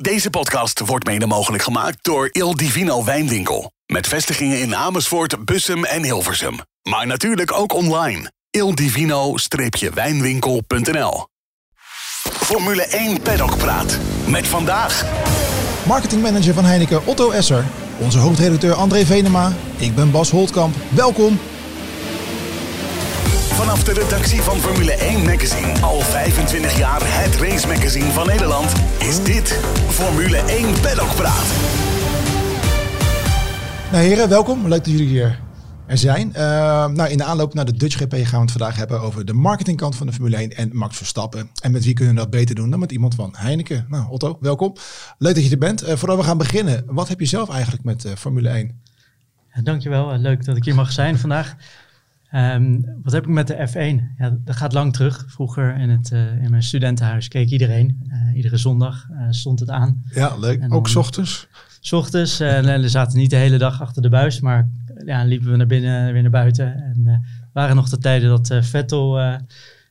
Deze podcast wordt mede mogelijk gemaakt door Il Divino Wijnwinkel. Met vestigingen in Amersfoort, Bussum en Hilversum. Maar natuurlijk ook online. ildivino-wijnwinkel.nl Formule 1 Paddock Praat. Met vandaag... Marketingmanager van Heineken Otto Esser. Onze hoofdredacteur André Venema. Ik ben Bas Holtkamp. Welkom. Vanaf de redactie van Formule 1 Magazine, al 25 jaar het race magazine van Nederland, is dit Formule 1 Paddock Praat. Nou heren, welkom. Leuk dat jullie hier er zijn. Uh, nou, in de aanloop naar de Dutch GP gaan we het vandaag hebben over de marketingkant van de Formule 1 en Max Verstappen. En met wie kunnen we dat beter doen dan met iemand van Heineken. Nou, Otto, welkom. Leuk dat je er bent. Uh, voordat we gaan beginnen, wat heb je zelf eigenlijk met uh, Formule 1? Ja, dankjewel. leuk dat ik hier mag zijn vandaag. Um, wat heb ik met de F1? Ja, dat gaat lang terug. Vroeger in, het, uh, in mijn studentenhuis keek iedereen. Uh, iedere zondag uh, stond het aan. Ja, leuk. En Ook s ochtends? S ochtends. en we zaten niet de hele dag achter de buis, maar ja, liepen we naar binnen, weer naar buiten. En waren nog de tijden dat Vettel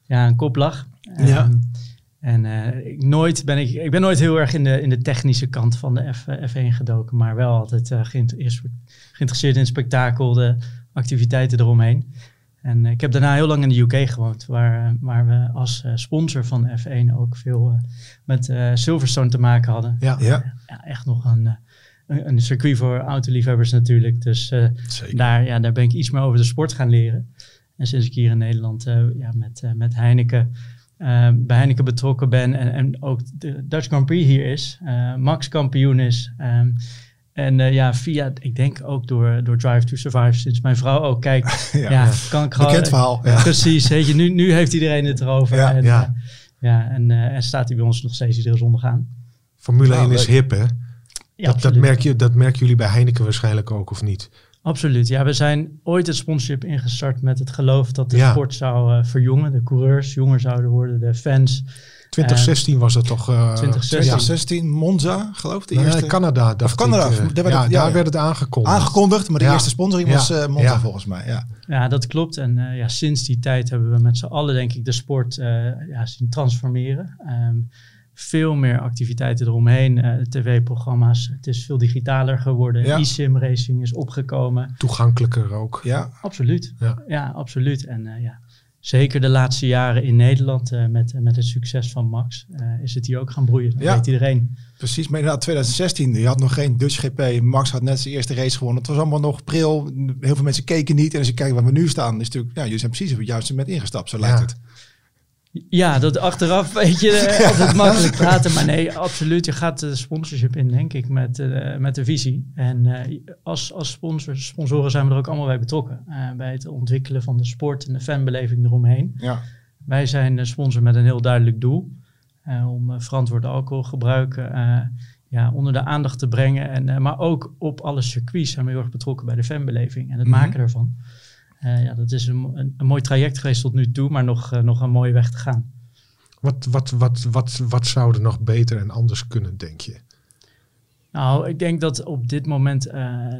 ja, een kop lag. Ja. Um, en ik, nooit ben ik, ik ben nooit heel erg in de, in de technische kant van de F, F1 gedoken, maar wel altijd geïnteresseerd in het spektakel, de activiteiten eromheen. En ik heb daarna heel lang in de UK gewoond, waar, waar we als sponsor van F1 ook veel met Silverstone te maken hadden. Ja, ja. ja echt nog een, een circuit voor autoliefhebbers natuurlijk. Dus daar, ja, daar ben ik iets meer over de sport gaan leren. En sinds ik hier in Nederland ja, met, met Heineken, bij Heineken betrokken ben en, en ook de Dutch Grand Prix hier is, Max kampioen is. Um, en uh, ja, via, ik denk ook door, door Drive to Survive, sinds mijn vrouw ook kijkt. ja, ja, kan ik gewoon... Bekend verhaal. Ja. Precies, weet je, nu, nu heeft iedereen het erover. Ja, en, ja. Uh, ja, en, uh, en staat hij bij ons nog steeds iedere zondag aan. Formule 1 is hip, hè? Ja, dat, dat, merk je, dat merken jullie bij Heineken waarschijnlijk ook, of niet? Absoluut. Ja, we zijn ooit het sponsorship ingestart met het geloof dat de ja. sport zou verjongen. De coureurs jonger zouden worden, de fans. 2016 uh, was dat toch? Uh, 2016. 2016, Monza, geloof ik. De nee, eerste. Canada. Of Canada. Ik, uh, daar werd, ja, het, ja, daar werd het aangekondigd. Aangekondigd, maar de ja. eerste sponsoring was uh, Monza volgens mij. Ja. ja, dat klopt. En ja, sinds die tijd hebben we met z'n allen, denk ik, de sport ja, zien transformeren. Um, veel meer activiteiten eromheen, tv-programma's. Het is veel digitaler geworden. Ja. E-sim racing is opgekomen. Toegankelijker ook. Ja, absoluut. Ja, ja absoluut. En ja. Zeker de laatste jaren in Nederland uh, met, met het succes van Max uh, is het hier ook gaan broeien. Dat ja, weet iedereen. Precies, maar inderdaad 2016, je had nog geen Dutch GP. Max had net zijn eerste race gewonnen. Het was allemaal nog pril. Heel veel mensen keken niet. En als je kijkt waar we nu staan, is natuurlijk, ja, jullie zijn precies op het juiste moment ingestapt, zo lijkt ja. het. Ja, dat achteraf weet je altijd makkelijk praten. Maar nee, absoluut. Je gaat de sponsorship in, denk ik, met, uh, met de visie. En uh, als, als sponsors, sponsoren zijn we er ook allemaal bij betrokken. Uh, bij het ontwikkelen van de sport en de fanbeleving eromheen. Ja. Wij zijn sponsor met een heel duidelijk doel. om verantwoord alcoholgebruik ja, onder de aandacht te brengen. En, maar ook op alle circuits zijn we heel erg betrokken bij de fanbeleving en het mm -hmm. maken ervan. Uh, ja, dat is een, een, een, mooi traject geweest tot nu toe, maar nog, uh, nog een mooie weg te gaan. Wat, wat, wat, wat, wat zou er nog beter en anders kunnen, denk je? Nou, ik denk dat op dit moment uh,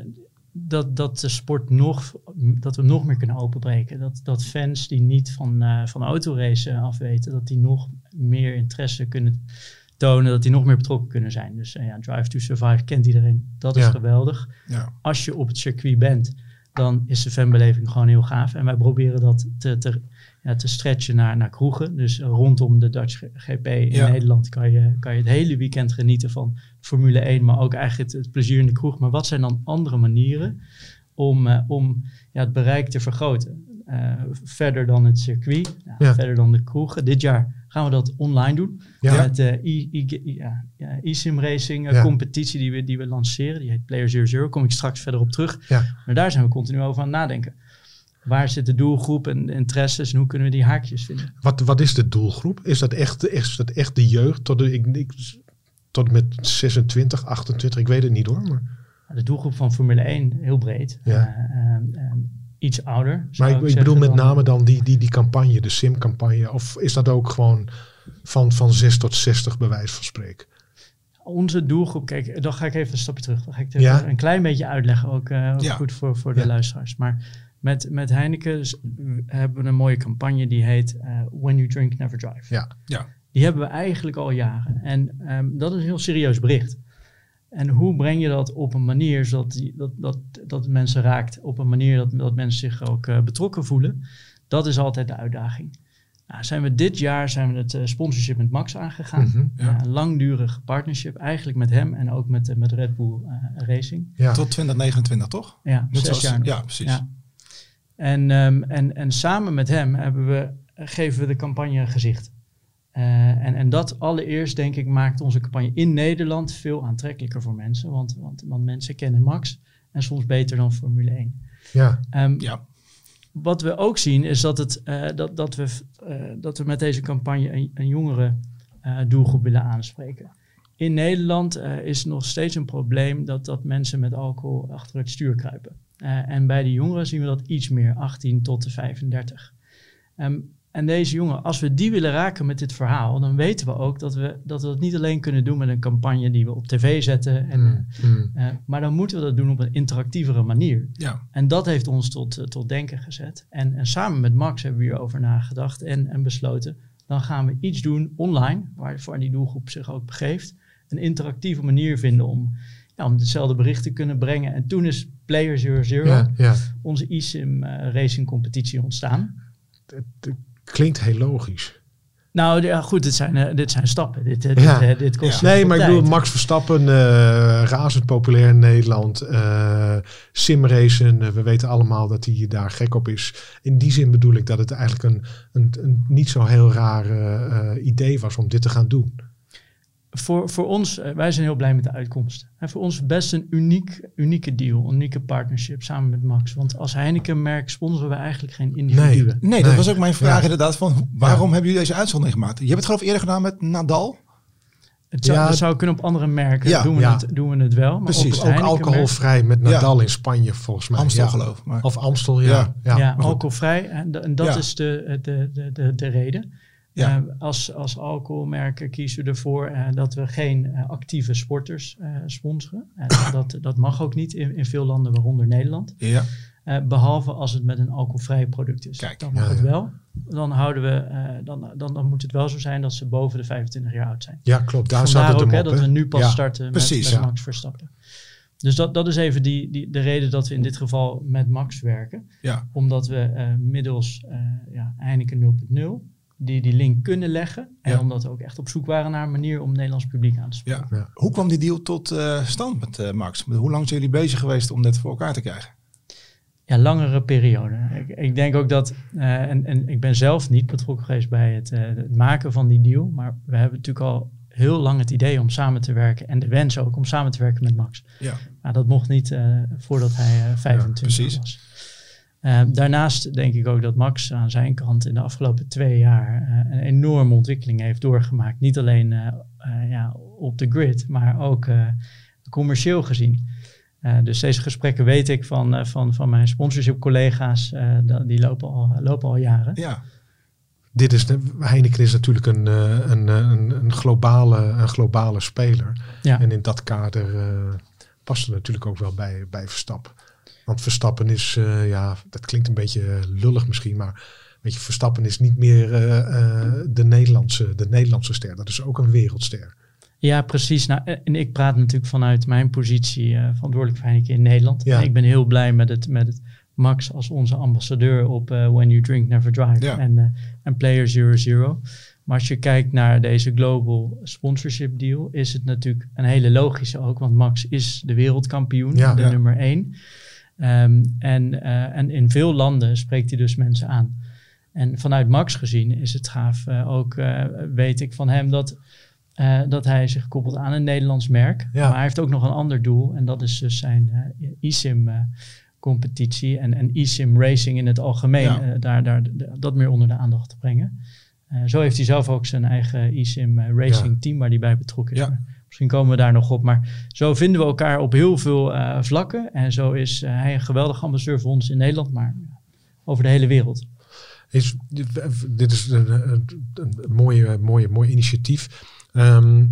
dat, dat de sport nog, dat we nog meer kunnen openbreken. Dat, dat fans die niet van, van autoracen afweten, dat die nog meer interesse kunnen tonen, dat die nog meer betrokken kunnen zijn. Dus ja, Drive to Survive kent iedereen. Dat is ja. geweldig. Ja. Als je op het circuit bent, dan is de fanbeleving gewoon heel gaaf. En wij proberen dat te, te, ja, te stretchen naar, naar kroegen. Dus rondom de Dutch GP in Ja. Nederland kan je, kan je het hele weekend genieten van Formule 1, maar ook eigenlijk het, het plezier in de kroeg. Maar wat zijn dan andere manieren om, eh, om ja, het bereik te vergroten? Eh, verder dan het circuit, verder dan de kroegen. Dit jaar gaan we dat online doen. Met de e- e- ja, ja, e-sim racing eh, competitie die we, die we lanceren. Die heet Player 00. Kom ik straks verder op terug. Maar daar zijn we continu over aan het nadenken. Waar zit de doelgroep en de interesses en hoe kunnen we die haakjes vinden? Wat, wat is de doelgroep? Is dat echt, is dat echt de jeugd tot, de, ik, ik, tot met 26, 28? Ik weet het niet hoor. Maar, De doelgroep van Formule 1 heel breed. Ja. Eh, iets ouder. maar ik, ik zeggen bedoel met name dan die, die, die campagne, de SIM-campagne. Of is dat ook gewoon van, van 6 tot 60 bij wijze van spreken? Onze doelgroep, kijk, dan ga ik even een stapje terug. Dan ga ik Ja. een klein beetje uitleggen, ook, eh, ook Ja. goed voor, voor de Ja. luisteraars. Maar met, met Heineken hebben we een mooie campagne die heet eh, When You Drink Never Drive. Ja. Ja. die hebben we eigenlijk al jaren. En ehm, dat is een heel serieus bericht. En hoe breng je dat op een manier zodat die, dat, dat, dat mensen raakt, op een manier dat, dat mensen zich ook uh, betrokken voelen? Dat is altijd de uitdaging. Nou, zijn we dit jaar zijn we het uh, sponsorship met Max aangegaan. Ja. een langdurige partnership, eigenlijk met hem en ook met, uh, met Red Bull Racing. Ja. Tot 2029, toch? Ja, zes zoals- jaar nog. Ja, precies. Ja. En, ehm, en, en samen met hem hebben we, geven we de campagne een gezicht. Eh, en, en dat allereerst, denk ik, maakt onze campagne in Nederland veel aantrekkelijker voor mensen. Want, want, want mensen kennen Max en soms beter dan Formule 1. Ja, Ehm, Ja. Wat we ook zien is dat, het, eh, dat, dat, we, eh, dat we met deze campagne een, een jongere eh, doelgroep willen aanspreken. In Nederland eh, is nog steeds een probleem dat, dat mensen met alcohol achter het stuur kruipen. Eh, en bij de jongeren zien we dat iets meer, 18 tot de 35. Ehm, en deze jongen, als we die willen raken met dit verhaal, dan weten we ook dat we dat, we dat niet alleen kunnen doen met een campagne die we op tv zetten. En, Mm, mm. eh, eh, maar dan moeten we dat doen op een interactievere manier. Ja. En dat heeft ons tot, eh, tot denken gezet. En, en samen met Max hebben we hierover nagedacht en, en besloten. Dan gaan we iets doen online, waarvoor die doelgroep zich ook begeeft. Een interactieve manier vinden om, ja, om dezelfde berichten te kunnen brengen. En toen is Player Zero Zero, ja, ja. onze eSIM eh, racing competitie ontstaan. Klinkt heel logisch. Nou ja, goed, dit zijn, eh, dit zijn stappen. Dit, eh, Ja. dit, eh, dit kost Ja. Nee, maar ik bedoel, Max Verstappen, eh, razend populair in Nederland. eh simracen, we weten allemaal dat hij daar gek op is. In die zin bedoel ik dat het eigenlijk een, een, een niet zo heel raar idee was om dit te gaan doen. Voor, voor ons, eh, wij zijn heel blij met de uitkomst. En voor ons best een uniek, unieke deal, een unieke partnership samen met Max. Want als Heineken-merk sponsoren we eigenlijk geen individuen. Nee, dat Nee. was ook mijn vraag Ja. inderdaad. Van, waarom hebben jullie deze uitzondering gemaakt? Je hebt het geloof ik eerder gedaan met Nadal. Het zou, Ja. dat zou kunnen op andere merken, Ja, doen, we ja. het, doen we het wel. Maar Precies. op Ook alcoholvrij met Nadal in Spanje volgens mij. Amstel ja. geloof ik. Of Amstel, ja. Ja. ja. Ja, goed. alcoholvrij. En, en dat Ja. is de, de, de, de, de reden. Ja. Eh, als, als alcoholmerken kiezen we ervoor eh, dat we geen eh, actieve sporters sponsoren. En dat, dat mag ook niet in, in veel landen, waaronder Nederland. ja. Eh, behalve als het met een alcoholvrij product is. Kijk, dan mag het ja. wel. Dan, houden we, dan, dan, dan moet het wel zo zijn dat ze boven de 25 jaar oud zijn. Ja, klopt. Daar Vandaar het ook hè, dat we nu pas Ja. starten met, precies, met ja. Max Verstappen. Dus dat, dat is even die, die, de reden dat we in dit geval met Max werken. Ja. Omdat we middels ja, Heineken 0.0 die, die link kunnen leggen. En Ja. omdat we ook echt op zoek waren naar een manier om het Nederlands publiek aan te spreken. Ja. Ja. Hoe kwam die deal tot eh, stand met eh, Max? Hoe lang zijn jullie bezig geweest om dit voor elkaar te krijgen? Ja, langere periode. Ik, ik denk ook dat, eh, en, en ik ben zelf niet betrokken geweest bij het, het maken van die deal, maar we hebben natuurlijk al heel lang het idee om samen te werken en de wens ook om samen te werken met Max. Ja. Maar dat mocht niet voordat hij eh 25 precies. Was. Eh, daarnaast denk ik ook dat Max aan zijn kant in de afgelopen twee jaar eh, een enorme ontwikkeling heeft doorgemaakt. Niet alleen eh, eh, ja, op de grid, maar ook commercieel gezien. Dus deze gesprekken weet ik van, van, van mijn sponsorship collega's, die lopen al, lopen al jaren. Ja. Dit is de, Heineken is natuurlijk een, een, een, een, globale, een globale speler. Ja. En in dat kader past het natuurlijk ook wel bij, bij Verstappen. Want Verstappen is, eh, ja, dat klinkt een beetje eh, lullig misschien, maar weet je, Verstappen is niet meer eh, de, Nederlandse, de Nederlandse ster. Dat is ook een wereldster. Ja, precies. Nou, en ik praat natuurlijk vanuit mijn positie verantwoordelijk voor Heineken in Nederland. Ja. En ik ben heel blij met het, met het Max als onze ambassadeur op When You Drink Never Drive Ja. en, en Player Zero Zero. Maar als je kijkt naar deze global sponsorship deal, is het natuurlijk een hele logische ook, want Max is de wereldkampioen, Ja. de nummer één. Ehm, en, eh, en in veel landen spreekt hij dus mensen aan. En vanuit Max gezien is het gaaf eh, ook, eh, weet ik van hem, dat, dat hij zich koppelt aan een Nederlands merk. Ja. Maar hij heeft ook nog een ander doel en dat is dus zijn eh, eSIM eh, competitie en, en eSIM racing in het algemeen, Ja. daar, daar, dat meer onder de aandacht te brengen. Zo heeft hij zelf ook zijn eigen eSIM eh, racing Ja. team waar hij bij betrokken is. Misschien komen we daar nog op. Maar zo vinden we elkaar op heel veel eh, vlakken. En zo is eh, hij een geweldige ambassadeur voor ons in Nederland, maar over de hele wereld. Is, dit is een, een, mooie, mooie, mooi initiatief. Ehm,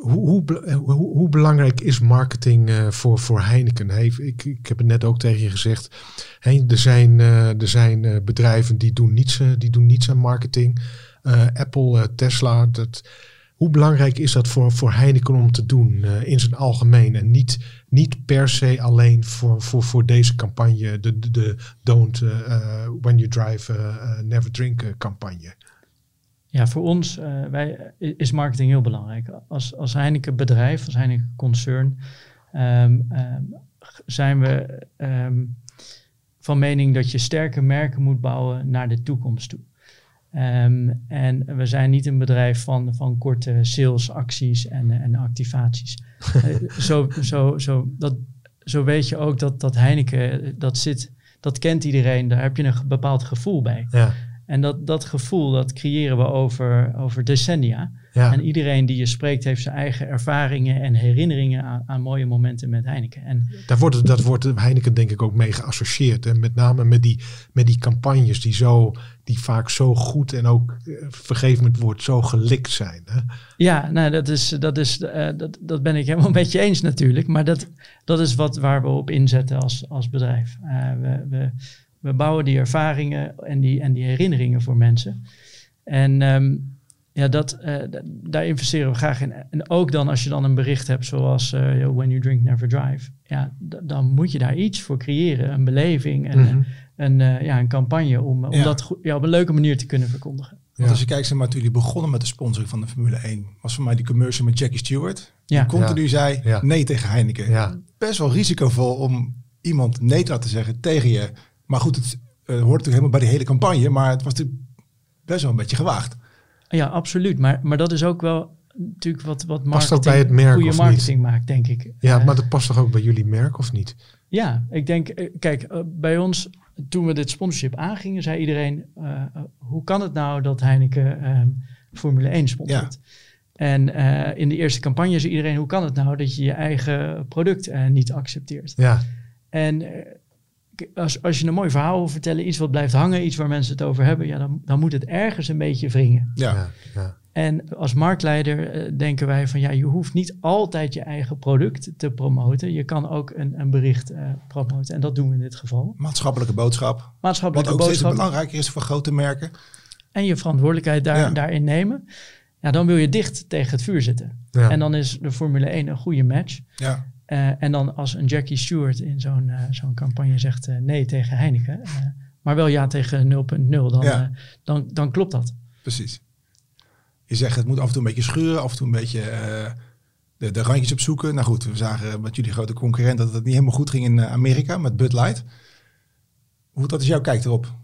hoe, hoe, hoe, belangrijk is marketing eh, voor, voor Heineken? Ik, ik heb het net ook tegen je gezegd. Er zijn, eh, er zijn eh, bedrijven die doen, niets, eh, die doen niets aan marketing. Apple, Tesla. Dat, hoe belangrijk is dat voor, voor Heineken om te doen in zijn algemeen? En niet, niet per se alleen voor, voor, voor deze campagne, de, de, de Don't When You Drive Never Drink campagne. Ja, voor ons wij, is marketing heel belangrijk. Als, als Heineken bedrijf, als Heineken concern, um, zijn we ehm, van mening dat je sterke merken moet bouwen naar de toekomst toe. Ehm, en we zijn niet een bedrijf van, van korte salesacties en, en activaties. uh, zo, zo, zo, dat, zo weet je ook dat, dat Heineken, dat, zit, dat kent iedereen, daar heb je een bepaald gevoel bij. Ja. En dat, dat gevoel, dat creëren we over, over decennia. En iedereen die je spreekt heeft zijn eigen ervaringen en herinneringen aan, aan mooie momenten met Heineken. En Daar wordt, dat wordt Heineken denk ik ook mee geassocieerd. En met name met die, met die campagnes die, zo, die vaak zo goed en ook, uh, vergeef me het woord, zo gelikt zijn. Hè? Ja, nou, dat, is, dat, is, uh, dat, dat ben ik helemaal met je eens natuurlijk. Maar dat, dat is wat, waar we op inzetten als, als bedrijf. Uh, we, we, we bouwen die ervaringen en die, en die herinneringen voor mensen. En um, ja, dat, uh, daar investeren we graag in. En ook dan als je dan een bericht hebt zoals uh, When You Drink Never Drive. Ja, dan moet je daar iets voor creëren. Een beleving en mm -hmm. een, uh, ja, een campagne om, om ja. dat ja, op een leuke manier te kunnen verkondigen. Want als je kijkt, zeg maar, toen jullie begonnen met de sponsoring van de Formule 1, was voor mij die commercial met Jackie Stewart. Die continu zei nee tegen Heineken. Best wel risicovol om iemand nee te laten zeggen tegen je. Maar goed, het hoort natuurlijk helemaal bij de hele campagne. Maar het was natuurlijk best wel een beetje gewaagd. Ja, absoluut. Maar, maar dat is ook wel natuurlijk wat, wat marketing, past ook bij het merk goede marketing niet? maakt, denk ik. Ja, uh, maar dat past toch ook bij jullie merk of niet? Ja, ik denk, kijk, uh, bij ons, toen we dit sponsorship aangingen, zei iedereen, uh, hoe kan het nou dat Heineken Formule 1 sponsort? Ja. En in de eerste campagne zei iedereen, hoe kan het nou dat je je eigen product niet accepteert? Ja. En als, als je een mooi verhaal wil vertellen, iets wat blijft hangen, iets waar mensen het over hebben, ja, dan, dan moet het ergens een beetje wringen. Ja. ja. En als marktleider uh, denken wij van ja, je hoeft niet altijd je eigen product te promoten. Je kan ook een, een bericht uh, promoten. En dat doen we in dit geval. Maatschappelijke boodschap. Maatschappelijke wat ook boodschap. steeds belangrijker is voor grote merken. En je verantwoordelijkheid daar, ja. daarin nemen. Ja, dan wil je dicht tegen het vuur zitten. Ja. En dan is de Formule 1 een goede match. Ja. Uh, en dan als een Jackie Stewart in zo'n uh, zo'n campagne zegt uh, nee tegen Heineken, maar wel ja tegen 0.0, dan, ja. dan, dan klopt dat. Precies. Je zegt het moet af en toe een beetje schuren, af en toe een beetje de, de randjes opzoeken. Nou goed, we zagen met jullie grote concurrent dat het niet helemaal goed ging in Amerika met Bud Light. Hoe dat is jouw kijk erop?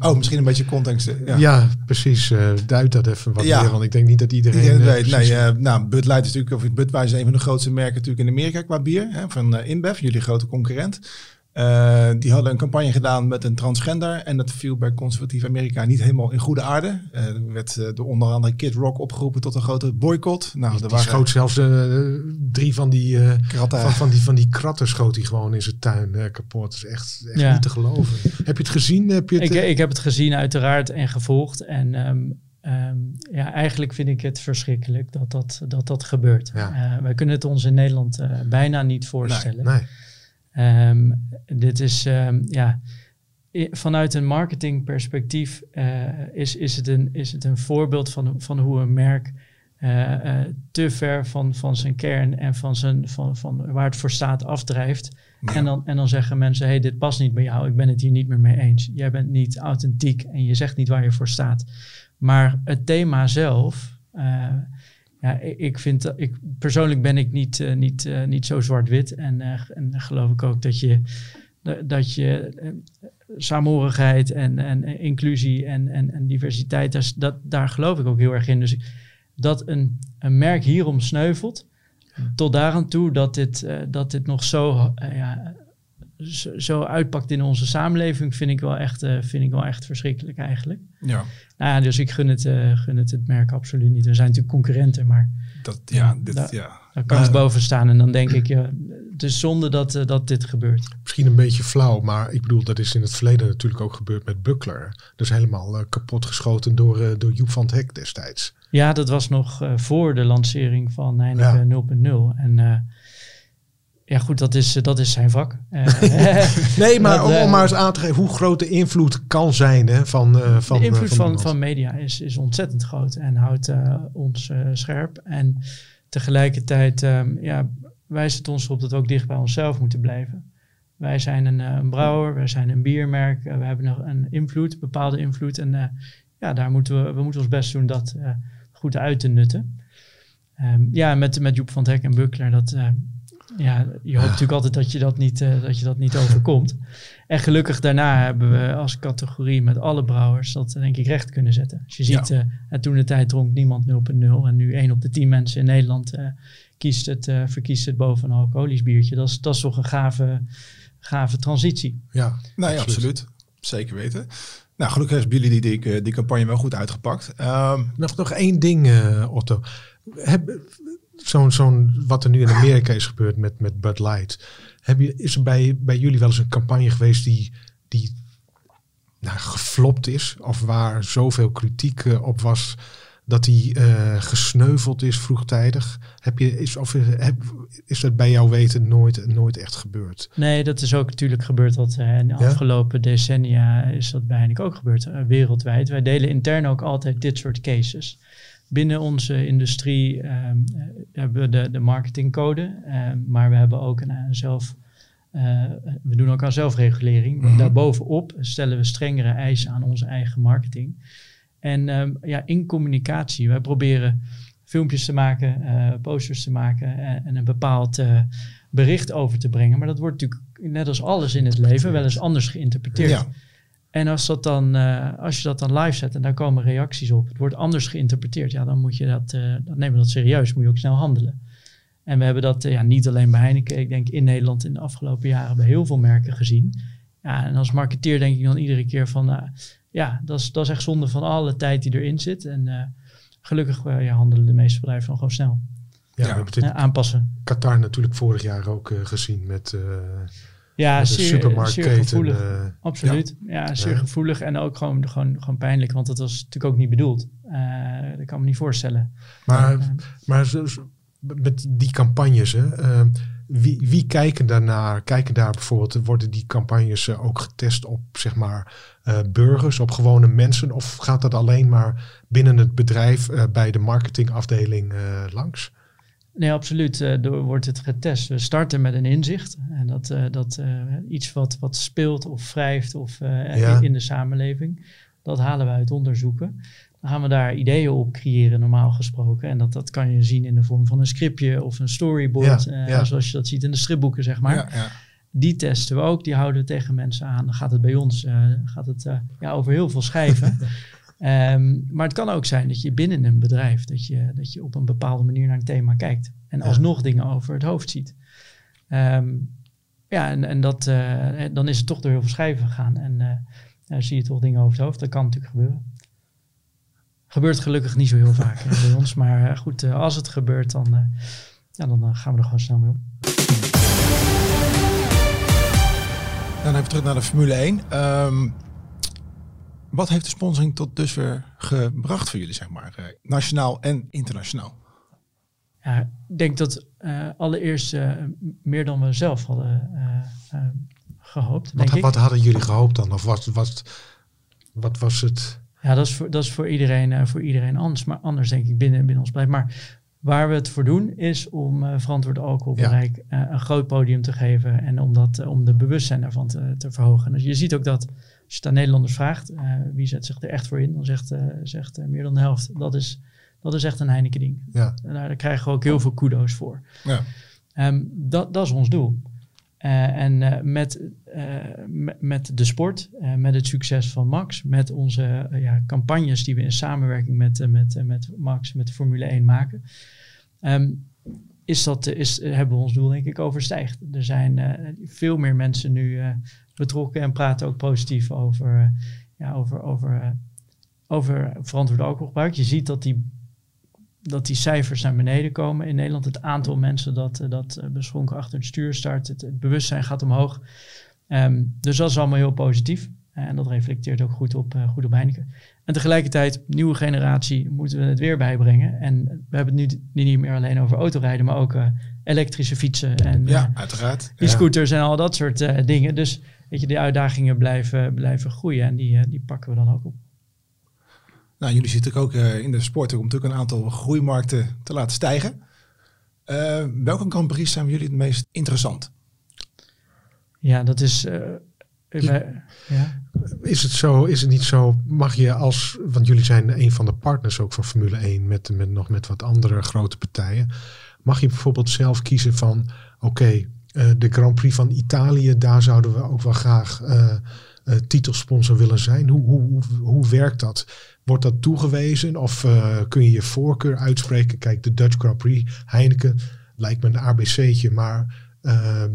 Oh, misschien een beetje context. Ja, ja precies. Uh, duid dat even wat ja. meer, want ik denk niet dat iedereen, iedereen uh, weet. Nee, uh, nou, Bud Light is natuurlijk, of Budweiser is een van de grootste merken natuurlijk in Amerika qua bier, hè, van InBev, jullie grote concurrent. Uh, die hadden een campagne gedaan met een transgender. En dat viel bij conservatief Amerika niet helemaal in goede aarde. Uh, er werd uh, door onder andere Kid Rock opgeroepen tot een grote boycott. Nou, die, er waren... schoot zelfs drie van die, van, van, die, van die kratten schoot hij gewoon in zijn tuin kapot. Dat is echt, echt ja. niet te geloven. Heb je het gezien? Heb je het, ik, ik heb het gezien uiteraard en gevolgd. En um, Um, ja, eigenlijk vind ik het verschrikkelijk dat dat, dat, dat gebeurt. Ja. Uh, wij kunnen het ons in Nederland uh, bijna niet voorstellen. Nee, nee. Um, dit is um, ja, vanuit een marketingperspectief uh, is, is, het een, is het een voorbeeld van, van hoe een merk uh, uh, te ver van, van zijn kern en van, zijn, van, van waar het voor staat afdrijft. Ja. En, dan, en dan zeggen mensen, hey, dit past niet bij jou, ik ben het hier niet meer mee eens. Jij bent niet authentiek en je zegt niet waar je voor staat. Maar het thema zelf, ja, ik vind, ik, persoonlijk ben ik niet, uh, niet, uh, niet zo zwart-wit. En, uh, en geloof ik ook dat je, dat je saamhorigheid en, en inclusie en, en, en diversiteit, dat, dat, daar geloof ik ook heel erg in. Dus dat een, een merk hierom sneuvelt, tot daaraan toe dat dit, dat dit nog zo, ja, zo, zo, uitpakt in onze samenleving, vind ik wel echt, vind ik wel echt verschrikkelijk eigenlijk. Ja. Nou ja, dus ik gun het, uh, gun het het merk absoluut niet. We zijn natuurlijk concurrenten, maar dat, ja, dit, daar, ja. daar kan ik boven staan. En dan denk ik, ja, het is zonde dat, uh, dat dit gebeurt. Misschien een beetje flauw, maar ik bedoel, dat is in het verleden natuurlijk ook gebeurd met Buckler. Dus helemaal uh, kapot geschoten door, door Joep van het Hek destijds. Ja, dat was nog voor de lancering van Heineken ja. 0.0. En ja, goed, dat is, dat is zijn vak. nee, maar om, om, maar eens aan te geven hoe groot de invloed kan zijn hè, van, uh, van. De invloed van, van, van, media is, is ontzettend groot en houdt ons scherp. En tegelijkertijd um, ja, wijst het ons erop dat we ook dicht bij onszelf moeten blijven. Wij zijn een, een brouwer, wij zijn een biermerk, we hebben nog een invloed, bepaalde invloed. En ja, daar moeten we, we moeten ons best doen dat goed uit te nutten. Um, ja, met, met Joep van Dek en Buckler, dat, ja, je hoopt natuurlijk altijd dat je dat, niet, uh, dat je dat niet overkomt. En gelukkig daarna hebben we als categorie met alle brouwers dat denk ik recht kunnen zetten. Als je ziet, ja. uh, toen de tijd dronk niemand 0.0 en nu 1 op de 10 mensen in Nederland kiest het, verkiest het boven een alcoholisch biertje. Dat is, dat is toch een gave, gave transitie. Ja, nou ja, absoluut. Zeker weten. Nou, gelukkig hebben jullie die, die, die campagne wel goed uitgepakt. Um, nog, nog één ding, uh, Otto. Zo'n, zo'n, wat er nu in Amerika is gebeurd met, met Bud Light. Heb je, is er bij, bij jullie wel eens een campagne geweest die, die nou, geflopt is? Of waar zoveel kritiek uh, op was dat die uh, gesneuveld is vroegtijdig? Heb je, is, of heb, is dat bij jou weten nooit, nooit echt gebeurd? Nee, dat is ook natuurlijk gebeurd. Dat, uh, in de ja? afgelopen decennia is dat bij ook gebeurd, wereldwijd. Wij delen intern ook altijd dit soort cases. Binnen onze industrie um, hebben we de, de marketingcode, um, maar we hebben ook een, zelf... we doen ook aan zelfregulering. Mm -hmm. Daarbovenop stellen we strengere eisen aan onze eigen marketing. En um, ja, in communicatie, wij proberen filmpjes te maken, uh, posters te maken en, en een bepaald bericht over te brengen. Maar dat wordt natuurlijk, net als alles in het leven, wel eens anders geïnterpreteerd. Ja. En als, dat dan, uh, als je dat dan live zet en daar komen reacties op, het wordt anders geïnterpreteerd, ja, dan moet je dat, dan nemen we dat serieus, moet je ook snel handelen. En we hebben dat ja, niet alleen bij Heineken, ik denk in Nederland in de afgelopen jaren bij heel veel merken gezien. Ja, en als marketeer denk ik dan iedere keer van, ja, dat is, dat is echt zonde van alle tijd die erin zit. En uh, gelukkig uh, ja, handelen de meeste bedrijven dan gewoon snel. Ja, we hebben het aanpassen. Qatar natuurlijk vorig jaar ook uh, gezien met, ja, zeer, supermarktketen. Zeer gevoelig. Absoluut. Ja, ja zeer ja. gevoelig en ook gewoon, gewoon, gewoon pijnlijk, want dat was natuurlijk ook niet bedoeld. dat kan me niet voorstellen. Maar, maar met die campagnes, hè, wie, wie kijken daarnaar? Kijken daar bijvoorbeeld, worden die campagnes uh, ook getest op zeg maar uh, burgers, op gewone mensen? Of gaat dat alleen maar binnen het bedrijf uh, bij de marketingafdeling langs? Nee, absoluut. door wordt het getest. We starten met een inzicht. En dat, dat iets wat, wat speelt of wrijft of ja. in de samenleving. Dat halen we uit onderzoeken. Dan gaan we daar ideeën op creëren, normaal gesproken. En dat, dat kan je zien in de vorm van een scriptje of een storyboard. Ja, uh, ja. Zoals je dat ziet in de stripboeken, zeg maar. Ja, die testen we ook, die houden we tegen mensen aan. Dan gaat het bij ons uh, gaat het, uh, ja, over heel veel schijven. um, maar het kan ook zijn dat je binnen een bedrijf, dat je, dat je op een bepaalde manier naar een thema kijkt. En alsnog dingen over het hoofd ziet. Um, ja, en, en dat, dan is het toch door heel veel schijven gegaan. En zie je toch dingen over het hoofd. Dat kan natuurlijk gebeuren. Gebeurt gelukkig niet zo heel vaak bij ons. Maar uh, goed, als het gebeurt, dan, ja, dan gaan we er gewoon snel mee om. Dan even terug naar de Formule 1. Um, wat heeft de sponsoring tot dusver gebracht voor jullie, zeg maar, nationaal en internationaal? Ja, ik denk dat allereerst meer dan we zelf hadden gehoopt. Wat, wat hadden jullie gehoopt dan? Of wat, wat, wat was het? Ja, dat is voor, dat is voor, iedereen, uh, voor iedereen anders. Maar anders denk ik binnen, binnen ons beleid. Maar waar we het voor doen is om uh, verantwoord alcoholbereik ja. uh, een groot podium te geven. En om, dat, om de bewustzijn daarvan te, te verhogen. Dus je ziet ook dat als je het aan Nederlanders vraagt, wie zet zich er echt voor in? Dan zegt, zegt meer dan de helft, dat is, dat is echt een Heineken ding. Ja. En daar, krijgen we ook heel veel kudo's voor. Ja. Um, dat, dat is ons doel. Uh, en uh, met, uh, met de sport, met het succes van Max, met onze ja, campagnes die we in samenwerking met, met, met Max, met de Formule 1 maken, um, is dat, is, hebben we ons doel denk ik overstijgd. Er zijn veel meer mensen nu betrokken en praten ook positief over, ja, over, over, over verantwoord alcoholgebruik. Je ziet dat die dat die cijfers naar beneden komen. In Nederland het aantal mensen dat, eh, dat eh, beschonken achter het stuur start, het, bewustzijn gaat omhoog. Um, dus dat is allemaal heel positief. En dat reflecteert ook goed op, uh, goed op Heineken. En tegelijkertijd, nieuwe generatie, moeten we het weer bijbrengen. En we hebben het nu niet meer alleen over autorijden, maar ook elektrische fietsen en ja, uiteraard. e-scooters en al dat soort dingen. Dus weet je, die uitdagingen blijven, blijven groeien en die, die pakken we dan ook op. Nou, jullie zitten ook in de sport om natuurlijk een aantal groeimarkten te laten stijgen. welke Grand Prix zijn jullie het meest interessant? Ja, dat is ja. Is het zo, is het niet zo, mag je als, want jullie zijn een van de partners ook van Formule 1 met, met nog met wat andere grote partijen. Mag je bijvoorbeeld zelf kiezen van, oké, eh, de Grand Prix van Italië, daar zouden we ook wel graag uh, uh, titelsponsor willen zijn. Hoe, hoe, hoe, werkt dat? Wordt dat toegewezen of kun je je voorkeur uitspreken? Kijk, de Dutch Grand Prix, Heineken, lijkt me een ABC'tje, maar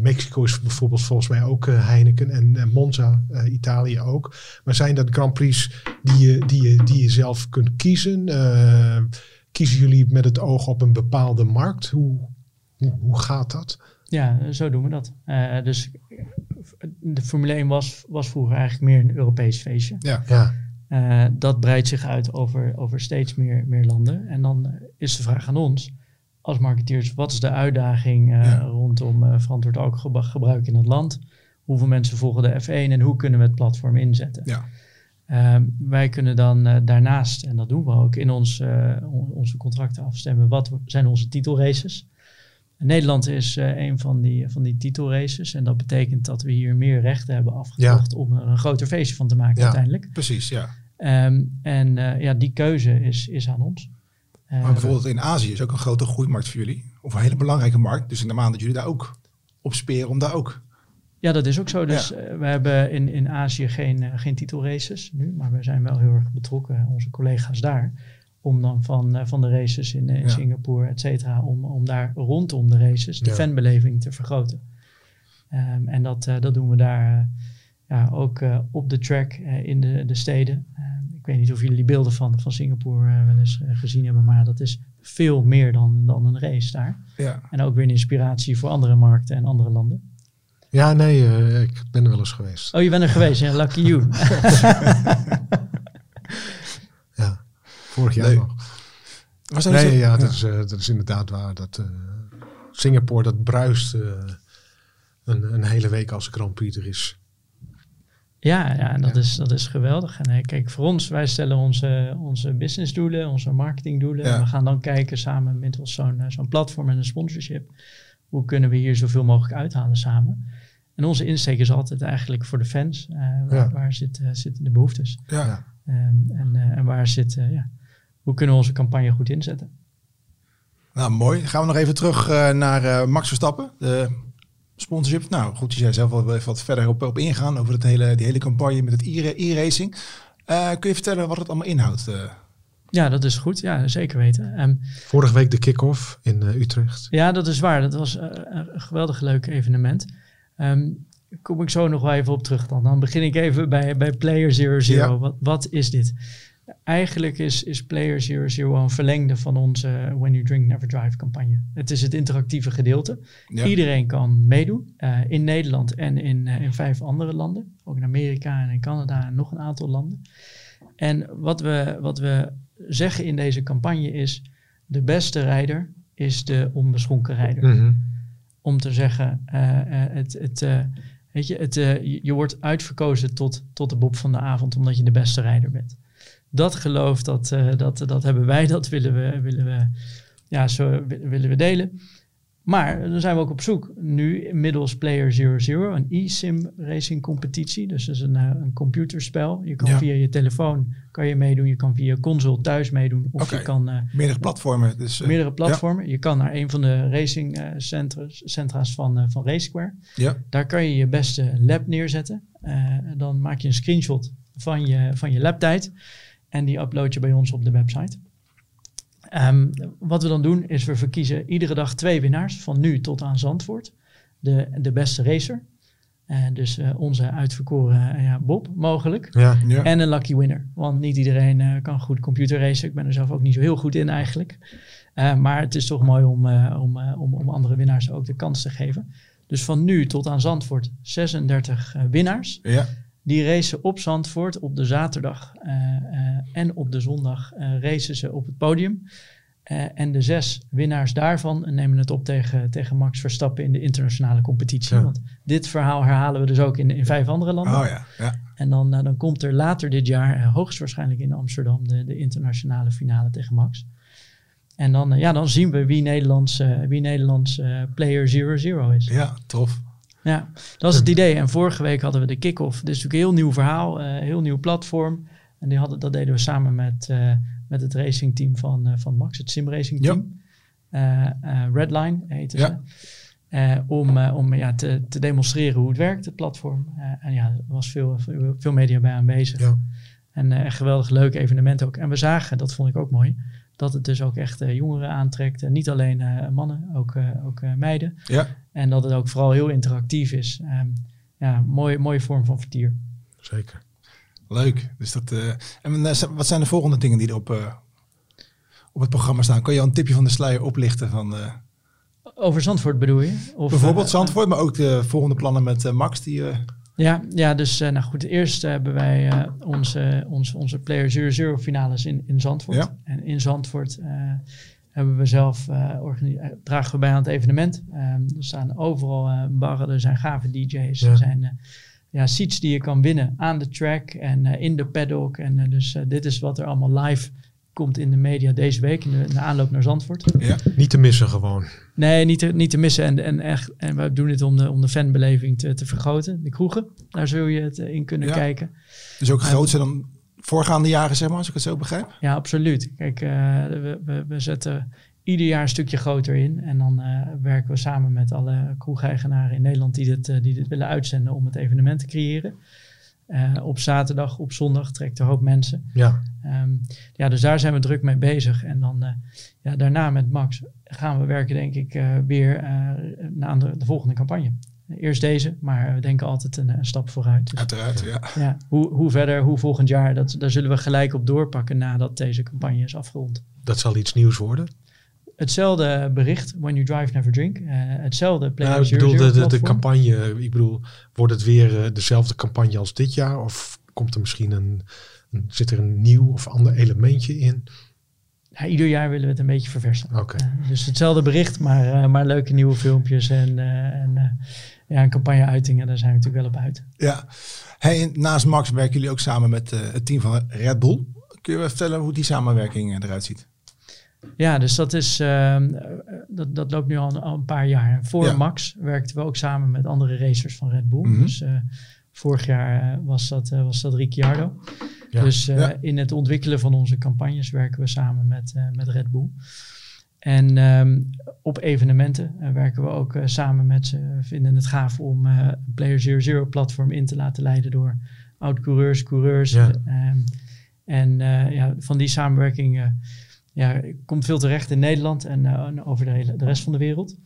Mexico is bijvoorbeeld volgens mij ook Heineken en Monza, Italië ook. Maar zijn dat Grand Prix die je, die je, die je zelf kunt kiezen? Kiezen jullie met het oog op een bepaalde markt? Hoe, hoe, hoe gaat dat? Ja, zo doen we dat. dus de Formule 1 was, was vroeger eigenlijk meer een Europees feestje. Ja. ja. dat breidt zich uit over, over steeds meer, meer landen. En dan is de vraag aan ons als marketeers, wat is de uitdaging uh, rondom uh, verantwoord alcoholgebruik in het land? Hoeveel mensen volgen de F1 en hoe kunnen we het platform inzetten? Ja. Um, wij kunnen dan uh, daarnaast, en dat doen we ook, in ons, onze contracten afstemmen, wat zijn onze titelraces? Nederland is een van die, van die titelraces. En dat betekent dat we hier meer rechten hebben afgekocht ja. om er een groter feestje van te maken ja, uiteindelijk. Precies, ja. Um, en ja, die keuze is, is aan ons. Maar eh, bijvoorbeeld in Azië is ook een grote groeimarkt voor jullie. Of een hele belangrijke markt. Dus in de maand dat jullie daar ook op speren om daar ook... Ja, dat is ook zo. Dus eh, we hebben in, in Azië geen, uh, geen titelraces nu. Maar we zijn wel heel erg betrokken, onze collega's daar. Om dan van, van de races in, in Singapore, et cetera, om, om daar rondom de races de fanbeleving te vergroten. Um, en dat, dat doen we daar ja, ook op de track in de, de steden. Ik weet niet of jullie die beelden van, van Singapore wel eens gezien hebben, maar dat is veel meer dan, dan een race daar. Ja. En ook weer een inspiratie voor andere markten en andere landen. Ja, nee, uh, ik ben er wel eens geweest. Oh, je bent er geweest, ja, lucky you. ja, vorig jaar nee. nog. Was dat nee, ja, dat, is, dat is inderdaad waar. Dat, Singapore, dat bruist een, een hele week als Grand Prix er is. Ja, ja en dat, Is, dat is geweldig. En eh, kijk, voor ons, wij stellen onze, onze businessdoelen, onze marketingdoelen. En we gaan dan kijken samen met zo'n eh, zo'n platform en een sponsorship. Hoe kunnen we hier zoveel mogelijk uithalen samen? En onze insteek is altijd eigenlijk voor de fans. Uh, waar, waar zit, zitten de behoeftes? Ja. Um, en, en waar zit, ja, hoe kunnen we onze campagne goed inzetten? Nou, mooi. Gaan we nog even terug naar Max Verstappen. De sponsorship. Nou goed, je zei zelf wel even wat verder op, op ingaan over het hele, die hele campagne met het e-racing. Uh, kun je vertellen wat het allemaal inhoudt? Uh? Ja, dat is goed. Ja, zeker weten. Um, Vorige week de kick-off in uh, Utrecht. Ja, dat is waar. Dat was een geweldig leuk evenement. Um, kom ik zo nog wel even op terug dan. Dan begin ik even bij, bij Player Zero Zero. Ja. Wat, wat is dit? Eigenlijk is, is Player Zero Zero een verlengde van onze When You Drink Never Drive campagne. Het is het interactieve gedeelte. Iedereen kan meedoen. Uh, in Nederland en in, uh, in vijf andere landen. Ook in Amerika en in Canada en nog een aantal landen. En wat we, wat we zeggen in deze campagne is... de beste rijder is de onbeschonken rijder. Mm -hmm. Om te zeggen, uh, het... het Weet je, het, je wordt uitverkozen tot, tot de Bob van de avond omdat je de beste rijder bent dat geloof, dat, dat, dat hebben wij, dat willen we, willen we, ja, zo willen we delen. Maar dan zijn we ook op zoek nu inmiddels Player 00, een e-sim racing competitie. Dus dat is een, uh, een computerspel. Je kan ja. via je telefoon kan je meedoen, je kan via console thuis meedoen. Of okay. je kan... Uh, meerdere platformen. Dus, meerdere platformen. Ja. Je kan naar een van de racing centra's, centra's van, van RaceSquare. Ja. Daar kan je je beste lab neerzetten. dan maak je een screenshot van je, van je labtijd. En die upload je bij ons op de website. Um, wat we dan doen is we verkiezen iedere dag twee winnaars van nu tot aan Zandvoort. De, de beste racer. En dus uh, onze uitverkoren uh, ja, Bob mogelijk. Ja, ja. En een lucky winner. Want niet iedereen uh, kan goed computer racen. Ik ben er zelf ook niet zo heel goed in eigenlijk. maar het is toch mooi om, om, om, om andere winnaars ook de kans te geven. Dus van nu tot aan Zandvoort 36 winnaars. Ja. Die racen op Zandvoort op de zaterdag uh, uh, en op de zondag uh, racen ze op het podium. en de zes winnaars daarvan nemen het op tegen, tegen Max Verstappen in de internationale competitie. Want dit verhaal herhalen we dus ook in, in vijf andere landen. Oh ja, ja. En dan, dan komt er later dit jaar, hoogstwaarschijnlijk in Amsterdam, de, de internationale finale tegen Max. En dan, ja, dan zien we wie Nederlands, wie Nederlands player 0-0 is. Ja, tof. Ja, dat is het idee. En vorige week hadden we de kick-off. Dit is natuurlijk een heel nieuw verhaal, uh, heel nieuw platform. En die hadden, dat deden we samen met, uh, met het racingteam van, uh, van Max, het simracing team. Redline heette ja. ze. om om ja, te, te demonstreren hoe het werkt, het platform. en ja, er was veel, veel, media bij aanwezig. Ja. En een geweldig leuk evenement ook. En we zagen, dat vond ik ook mooi, dat het dus ook echt jongeren aantrekt. niet alleen mannen, ook, ook meiden. Ja. En dat het ook vooral heel interactief is. Um, ja, mooie, mooie vorm van vertier. Zeker. Leuk. Dus dat, uh, en wat zijn de volgende dingen die er op, uh, op het programma staan? Kan je al een tipje van de sluier oplichten? Van, uh, Over Zandvoort bedoel je? Of, bijvoorbeeld Zandvoort, maar ook de volgende plannen met Max. Die, ja, ja, dus nou goed, eerst hebben wij onze, onze, onze Player 0 finales in, in Zandvoort. Ja. En in Zandvoort hebben we zelf uh, dragen we bij aan het evenement. Um, er staan overal uh, barren, er zijn gave DJ's, ja. er zijn uh, ja, seats die je kan winnen aan de track en in de paddock. En dus dit is wat er allemaal live komt in de media deze week, in de, in de aanloop naar Zandvoort. Ja. Niet te missen gewoon. Nee, niet te, niet te missen. En, en, echt, en we doen dit om de, om de fanbeleving te, te vergroten. De kroegen, daar zul je het in kunnen ja. kijken. Dus ook groter dan voorgaande jaren, zeg maar, als ik het zo begrijp? Ja, absoluut. Kijk, uh, we, we, we, zetten ieder jaar een stukje groter in. En dan uh, werken we samen met alle kroegeigenaren in Nederland die dit, uh, die dit willen uitzenden om het evenement te creëren. op zaterdag, op zondag trekt een hoop mensen. Ja. Um, ja, dus daar zijn we druk mee bezig. En dan ja, daarna met Max gaan we werken, denk ik, weer naar de, de volgende campagne. Eerst deze, maar we denken altijd een, een stap vooruit. Dus, Uiteraard, ja. ja hoe, hoe verder, hoe volgend jaar, dat, daar zullen we gelijk op doorpakken nadat deze campagne is afgerond. Dat zal iets nieuws worden? Hetzelfde bericht, When You Drive Never Drink. Uh, hetzelfde Player nou, ik bedoel, de, de, de, campagne, ik bedoel, wordt het weer uh, dezelfde campagne als dit jaar? Of komt er misschien een, een, zit er een nieuw of ander elementje in? Ja, ieder jaar willen we het een beetje verversen. Okay. Uh, dus hetzelfde bericht, maar, maar leuke nieuwe filmpjes en, en ja, een campagne-uitingen, daar zijn we natuurlijk wel op uit. Ja. Hey, naast Max werken jullie ook samen met uh, het team van Red Bull. Kun je vertellen hoe die samenwerking eruit ziet? Ja, dus dat, is, uh, dat, dat loopt nu al, al, een paar jaar. Voor Ja. Max werkten we ook samen met andere racers van Red Bull. Mhm. Dus uh, vorig jaar was, dat, was dat Ricciardo. Ja. Dus Ja. in het ontwikkelen van onze campagnes werken we samen met, met Red Bull. En um, op evenementen uh, werken we ook uh, samen met ze. We vinden het gaaf om uh, een Player 00 platform in te laten leiden door oud-coureurs, coureurs. Ja. Um, en uh, ja, van die samenwerking uh, ja, komt veel terecht in Nederland en, uh, over de, hele, de rest van de wereld.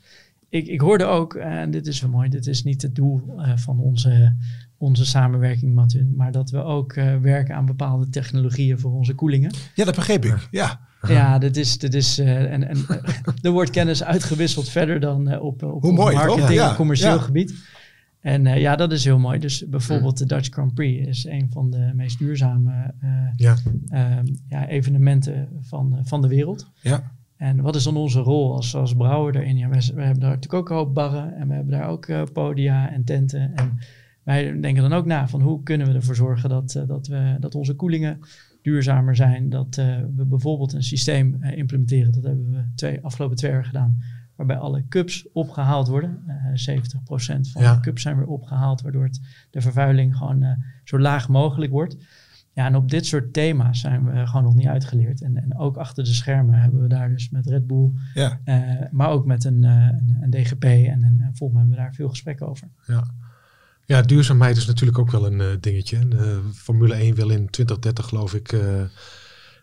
Ik, ik hoorde ook, en dit is wel mooi, dit is niet het doel uh, van onze, onze samenwerking, Matun, maar dat we ook uh, werken aan bepaalde technologieën voor onze koelingen. Ja, dat begreep ik. Ja. Ja, dit is, dit is uh, en, en er wordt kennis uitgewisseld verder dan uh, op, op, Hoe mooi, op marketing? Ja, en commercieel ja. gebied. En uh, ja, dat is heel mooi. Dus bijvoorbeeld de Dutch Grand Prix is een van de meest duurzame Ja. ja, evenementen van, van de wereld. Ja. En wat is dan onze rol als, als brouwer daarin? Ja, wij hebben daar natuurlijk ook een hoop barren en we hebben daar ook podia en tenten. En wij denken dan ook na van hoe kunnen we ervoor zorgen dat, dat, we, dat onze koelingen duurzamer zijn. Dat uh, we bijvoorbeeld een systeem implementeren. Dat hebben we twee, afgelopen twee jaar gedaan. Waarbij alle cups opgehaald worden. 70% van Ja. de cups zijn weer opgehaald. Waardoor het, de vervuiling gewoon zo laag mogelijk wordt. Ja, en op dit soort thema's zijn we gewoon nog niet uitgeleerd. En, en ook achter de schermen hebben we daar dus met Red Bull, Ja. uh, maar ook met een, uh, een, een, DGP en, een, en volgens mij hebben we daar veel gesprekken over. Ja. Ja, duurzaamheid is natuurlijk ook wel een uh, dingetje. Formule 1 wil in 2030 geloof ik uh,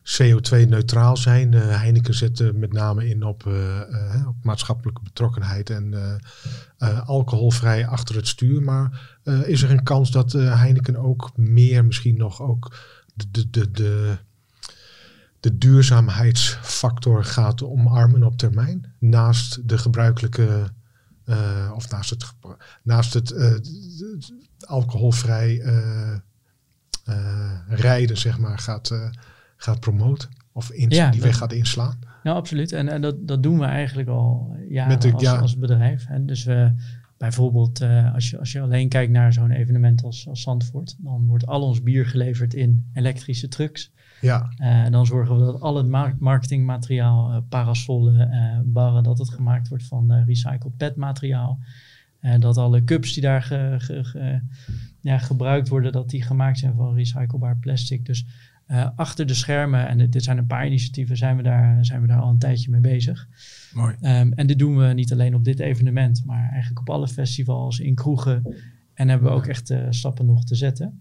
CO2-neutraal zijn. Uh, Heineken zet met name in op, op maatschappelijke betrokkenheid en alcoholvrij achter het stuur. Maar is er een kans dat Heineken ook meer misschien nog ook de, de, de, de duurzaamheidsfactor gaat omarmen op termijn? Naast de gebruikelijke, of naast het, naast het alcoholvrij rijden, zeg maar, gaat gaat promoten. Of in, die dat, weg gaat inslaan. Nou, absoluut. En, en dat, dat doen we eigenlijk al jaren als, als bedrijf. En dus we bijvoorbeeld, uh, als, je, als je alleen kijkt naar zo'n evenement als, als Zandvoort, dan wordt al ons bier geleverd in elektrische trucks. Ja. Uh, dan zorgen we dat al het marketingmateriaal, uh, parasollen, barren, dat het gemaakt wordt van recycled petmateriaal. En dat alle cups die daar ge, ja, gebruikt worden, dat die gemaakt zijn van recyclebaar plastic. Dus uh, achter de schermen, en dit zijn een paar initiatieven, zijn we daar, zijn we daar al een tijdje mee bezig. Mooi. Um, en dit doen we niet alleen op dit evenement, maar eigenlijk op alle festivals, in kroegen. En hebben we ook echt uh, stappen nog te zetten.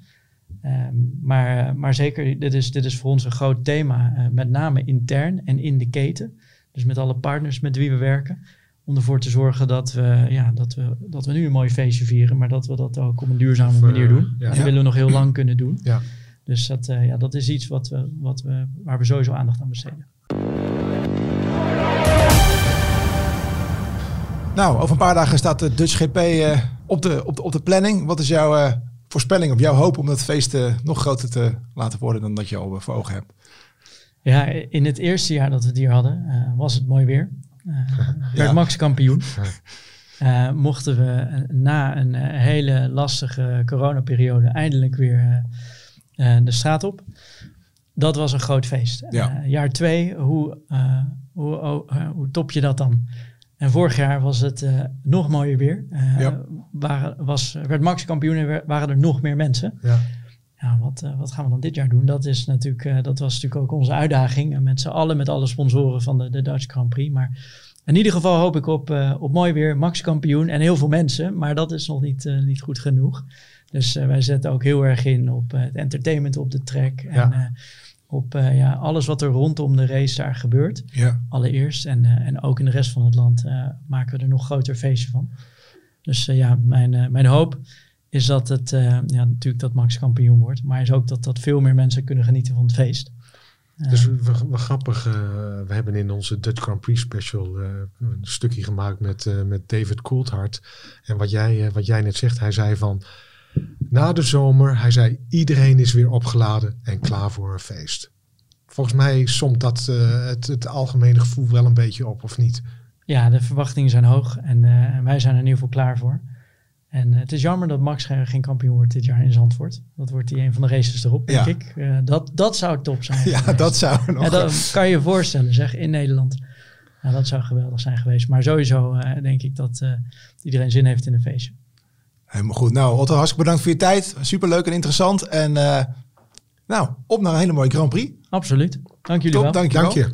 Um, maar, maar zeker, dit is, dit is voor ons een groot thema, uh, met name intern en in de keten. Dus met alle partners met wie we werken. Om ervoor te zorgen dat we, ja, dat, we, dat we nu een mooi feestje vieren, maar dat we dat ook op een duurzame manier doen. Ja. En dat willen we nog heel lang kunnen doen. Ja. Dus dat, uh, ja, dat is iets wat we, wat we, waar we sowieso aandacht aan besteden. Nou, over een paar dagen staat de Dutch GP uh, op, de, op, de, op de planning. Wat is jouw uh, voorspelling of jouw hoop om dat feest nog groter te laten worden dan dat je al voor ogen hebt? Ja, in het eerste jaar dat we het hier hadden, was het mooi weer. werd Max kampioen. mochten we na een hele lastige coronaperiode eindelijk weer uh, de straat op. Dat was een groot feest. Ja. Uh, jaar twee, hoe, uh, hoe, oh, hoe top je dat dan? En vorig jaar was het nog mooier weer. Ja. waren, was, werd Max kampioen en waren er nog meer mensen. Ja. Ja, wat, wat gaan we dan dit jaar doen? Dat, is natuurlijk, dat was natuurlijk ook onze uitdaging. Met z'n allen, met alle sponsoren van de, de Dutch Grand Prix. Maar in ieder geval hoop ik op, op mooi weer, Max kampioen en heel veel mensen. Maar dat is nog niet, niet goed genoeg. Dus uh, wij zetten ook heel erg in op uh, het entertainment op de track. En uh, op ja, alles wat er rondom de race daar gebeurt. Ja. Allereerst. En, en ook in de rest van het land maken we er nog groter feestje van. Dus ja, mijn, mijn hoop is dat het, ja, natuurlijk dat Max kampioen wordt. Maar is ook dat, dat veel meer mensen kunnen genieten van het feest. Dus wat grappig, we hebben in onze Dutch Grand Prix special een stukje gemaakt met, met David Coulthard. En wat jij, wat jij net zegt, hij zei van na de zomer, hij zei, iedereen is weer opgeladen en klaar voor een feest. Volgens mij somt dat uh, het, het, algemene gevoel wel een beetje op, of niet? Ja, de verwachtingen zijn hoog en uh, wij zijn er in ieder geval klaar voor. En uh, het is jammer dat Max geen kampioen wordt dit jaar in Zandvoort. Dat wordt hij een van de races erop, denk ja. ik. dat, dat zou top zijn. Ja, dat zou nog. Ja, dat kan je je voorstellen, zeg, in Nederland. Nou, dat zou geweldig zijn geweest. Maar sowieso denk ik dat iedereen zin heeft in een feestje. Helemaal goed. Nou, Otto, hartstikke bedankt voor je tijd. Superleuk en interessant. En uh, nou, op naar een hele mooie Grand Prix. Absoluut. Dank jullie Top, wel. Dank je. Dank je.